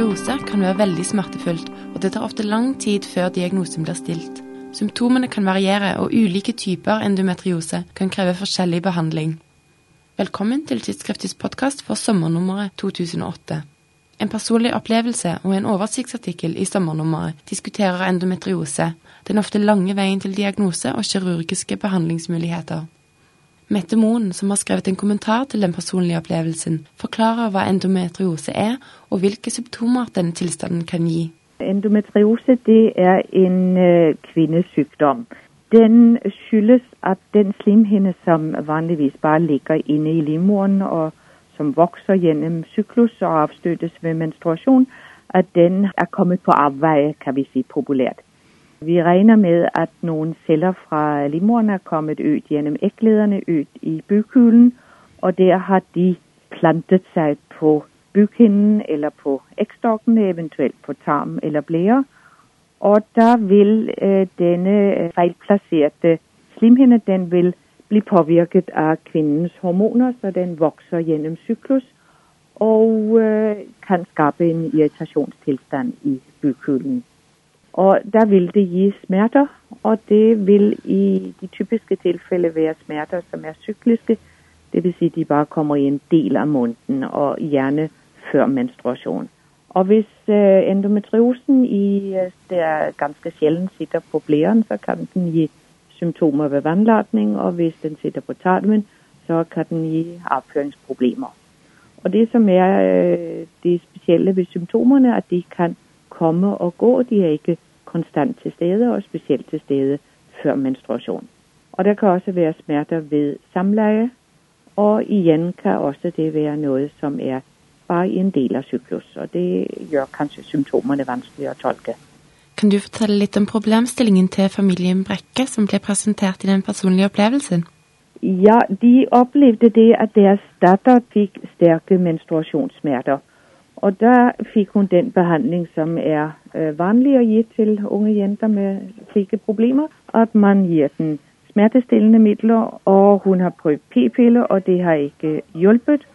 Endometriose kan være veldig smertefullt, og det tar ofte lang tid før diagnosen blir stilt. Symptomene kan variere, og ulike typer endometriose kan kreve forskjellig behandling. Velkommen til tidsskriftets podkast for sommernummeret 2008. En personlig opplevelse og en oversiktsartikkel i sommernummeret diskuterer endometriose, den ofte lange veien til diagnose og kirurgiske behandlingsmuligheter. Mette Moen, som har skrevet en kommentar til den personlige opplevelsen, forklarer hva endometriose er, og hvilke symptomer denne tilstanden kan gi. Endometriose det er en øh, kvindesykdom. Den skyldes at den slimhinde som vanligvis bare ligger inne i livmoren og som vokser gjennom cyklus og avstøtes ved menstruasjon, at den er kommet på avveie, kan vi si populært. Vi regner med at nogle celler fra limoren er kommet ud gennem æglederne ud i bukhulen, og der har de plantet sig på bykinden eller på ægstokken, eventuelt på tarm eller blære. Og der vil øh, denne øh, fejlplacerede slimhinde den vil blive påvirket af kvindens hormoner, så den vokser gennem cyklus og øh, kan skabe en irritationstilstand i bukhulen. Og der vil det give smerter, og det vil i de typiske tilfælde være smerter som er cykliske. Det vil sige, at de bare kommer i en del af munden, og gjerne før menstruation. Og hvis øh, endometriosen i, øh, der ganske sjældent sitter på blæren, så kan den give symptomer ved vandladning, og hvis den sitter på tarmen, så kan den give afføringsproblemer. Og det som er øh, det specielle ved symptomene, at de kan komme og gå. De er ikke konstant til stede, og spesielt til stede før menstruasjon. Og der kan også være smerter ved samleie, og igjen kan også det være noe som er bare i en del av syklus. Og det gjør kanskje symptomene vanskelig å tolke. Kan du fortelle litt om problemstillingen til familien Brekke, som ble presentert i den personlige opplevelsen? Ja, de opplevde det at deres datter fikk sterke menstruasjonssmerter. Og der fik hun den behandling som er øh, vanlig at give til unge jenter med slike problemer. At man giver den smertestillende midler, og hun har prøvet p-piller, og det har ikke hjulpet.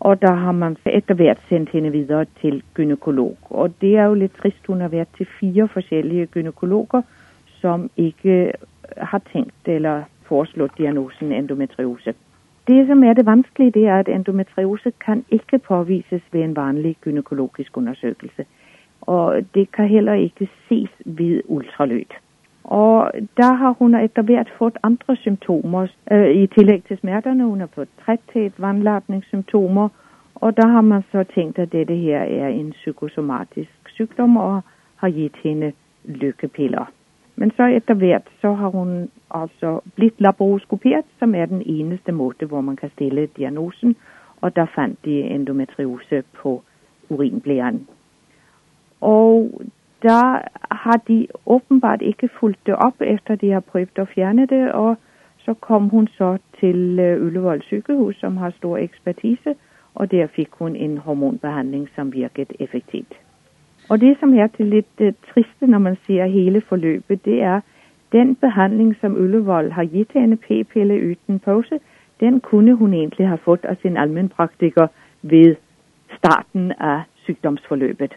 Og da har man efter hvert sendt hende videre til gynekolog. Og det er jo lidt trist. Hun har været til fire forskellige gynekologer som ikke har tænkt eller foreslået diagnosen endometriose. Det som er det vanskelige, det er at endometriose kan ikke påvises ved en vanlig gynækologisk undersøgelse. Og det kan heller ikke ses ved ultralyd. Og da har hun efter hvert fået andre symptomer øh, i tillegg til smerterne, Hun har fået træthed, vannlatningssymptomer. Og da har man så tænkt, at dette her er en psykosomatisk sykdom, og har givet hende lykkepiller. Men så etter hvert så har hun altså blitt laparoskopert, som er den eneste måte hvor man kan stille diagnosen. Og da fant de endometriose på urinblæren. Og da har de åpenbart ikke fulgt det opp etter de har prøvd å fjerne det. Og så kom hun så til øh, Ullevål sykehus, som har stor ekspertise, og der fikk hun en hormonbehandling som virket effektivt. Og det som er til litt uh, øh, triste når man ser hele forløpet, det er den behandling som Øllevold har gitt henne, p-pille uten pause, den kunne hun egentlig ha fått av sin allmennpraktiker ved starten av sykdomsforløpet.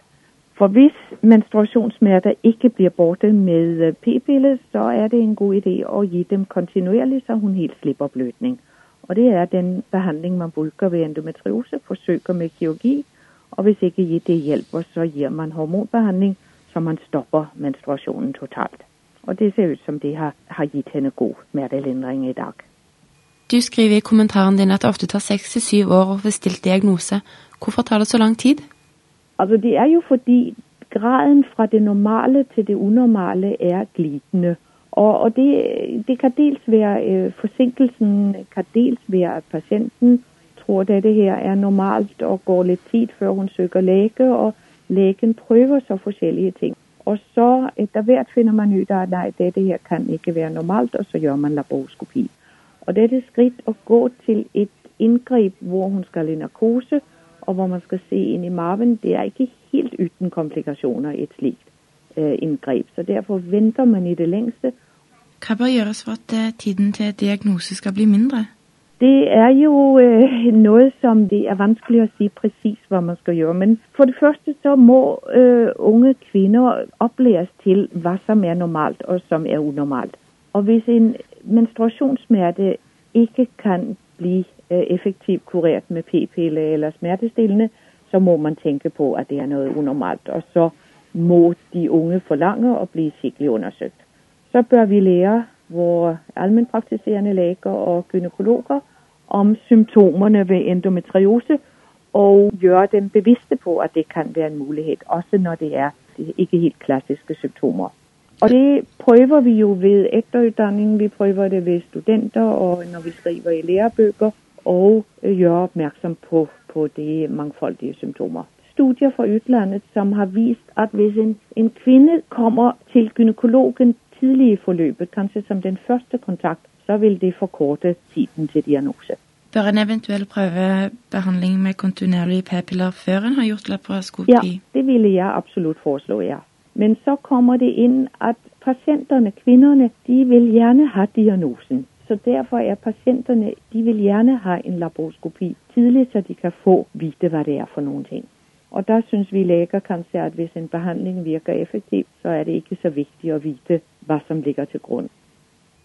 For hvis menstruationssmerter ikke blir borte med øh, p-pille, så er det en god idé å gi dem kontinuerlig, så hun helt slipper blødning. Og det er den behandling man bruker ved endometriose, forsøker med kirurgi. Og hvis ikke det hjelper, så gir man hormonbehandling, så man stopper menstruasjonen totalt. Og det ser ut som det har, har gitt henne god smertelindring i dag. Du skriver i kommentaren din at det ofte til syv år å få stilt diagnose. Hvorfor tar det så lang tid? Altså, det er jo fordi graden fra det normale til det unormale er glidende. Og, og det, det, kan dels være øh, forsinkelsen, kan dels være at pasienten tror dette her er normalt og går lidt tid før hun søger læge, og lægen prøver så forskellige ting. Og så øh, etter hvert finner man ut at nej, dette her kan ikke være normalt, og så gør man laparoskopi. Og dette skridt at gå til et indgreb, hvor hun skal i narkose, og hvor man skal se ind i maven, det er ikke helt uden komplikationer et slikt øh, indgreb. Så derfor venter man i det længste. Hva bør gjøres for at øh, tiden til diagnose skal bli mindre? Det er jo øh, noget, som det er vanskeligt at sige præcis, hvad man skal gøre. Men for det første så må øh, unge kvinder oplæres til, hvad som er normalt og som er unormalt. Og hvis en menstruationssmerte ikke kan blive øh, effektivt kureret med p-pille eller smertestillende, så må man tænke på, at det er noget unormalt. Og så må de unge forlange at blive skikkelig undersøgt. Så bør vi lære vores almenpraktiserende læger og gynekologer om symptomerne ved endometriose og gøre dem bevidste på, at det kan være en mulighed, også når det er ikke helt klassiske symptomer. Og det prøver vi jo ved efteruddanningen, vi prøver det ved studenter og når vi skriver i lærebøger og øh, gør opmærksom på, på de mangfoldige symptomer. Studier fra udlandet, som har vist, at hvis en, en kvinde kommer til gynekologen tidlige i forløbet, kanskje som den første kontakt, så vil det forkorte tiden til diagnose. Bør en eventuell prøvebehandling med kontinuerlige p-piller før en har gjort laparoskopi? Ja, det ville jeg absolut foreslå, ja. Men så kommer det ind, at patienterne, kvinderne, de vil gerne have diagnosen. Så derfor er patienterne, de vil gerne have en laparoskopi tidligt, så de kan få vite, hvad det er for nogle ting. Og der synes vi læger kanskje, at hvis en behandling virker effektivt, så er det ikke så vigtigt at vite, hvad som ligger til grund.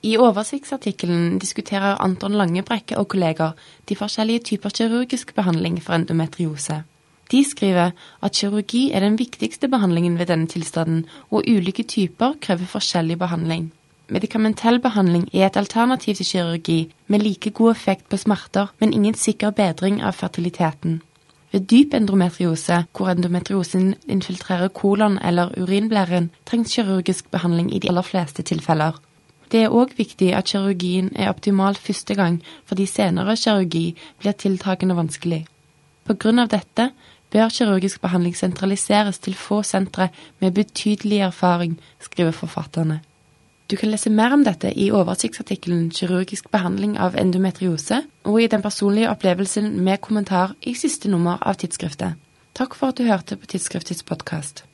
I oversiktsartikkelen diskuterer Anton Langebrekke og kolleger de forskjellige typer kirurgisk behandling for endometriose. De skriver at kirurgi er den viktigste behandlingen ved denne tilstanden, og ulike typer krever forskjellig behandling. Medikamentell behandling er et alternativ til kirurgi med like god effekt på smerter, men ingen sikker bedring av fertiliteten. Ved dyp endometriose, hvor endometriosen infiltrerer kolon eller urinblæren, trengs kirurgisk behandling i de aller fleste tilfeller. Det er òg viktig at kirurgien er optimal første gang, fordi senere kirurgi blir tiltagende vanskelig. På grunn av dette bør kirurgisk behandling sentraliseres til få sentre med betydelig erfaring, skriver forfatterne. Du kan lese mer om dette i oversiktsartikkelen 'Kirurgisk behandling av endometriose' og i den personlige opplevelsen med kommentar i siste nummer av tidsskriftet. Takk for at du hørte på Tidsskriftets podkast.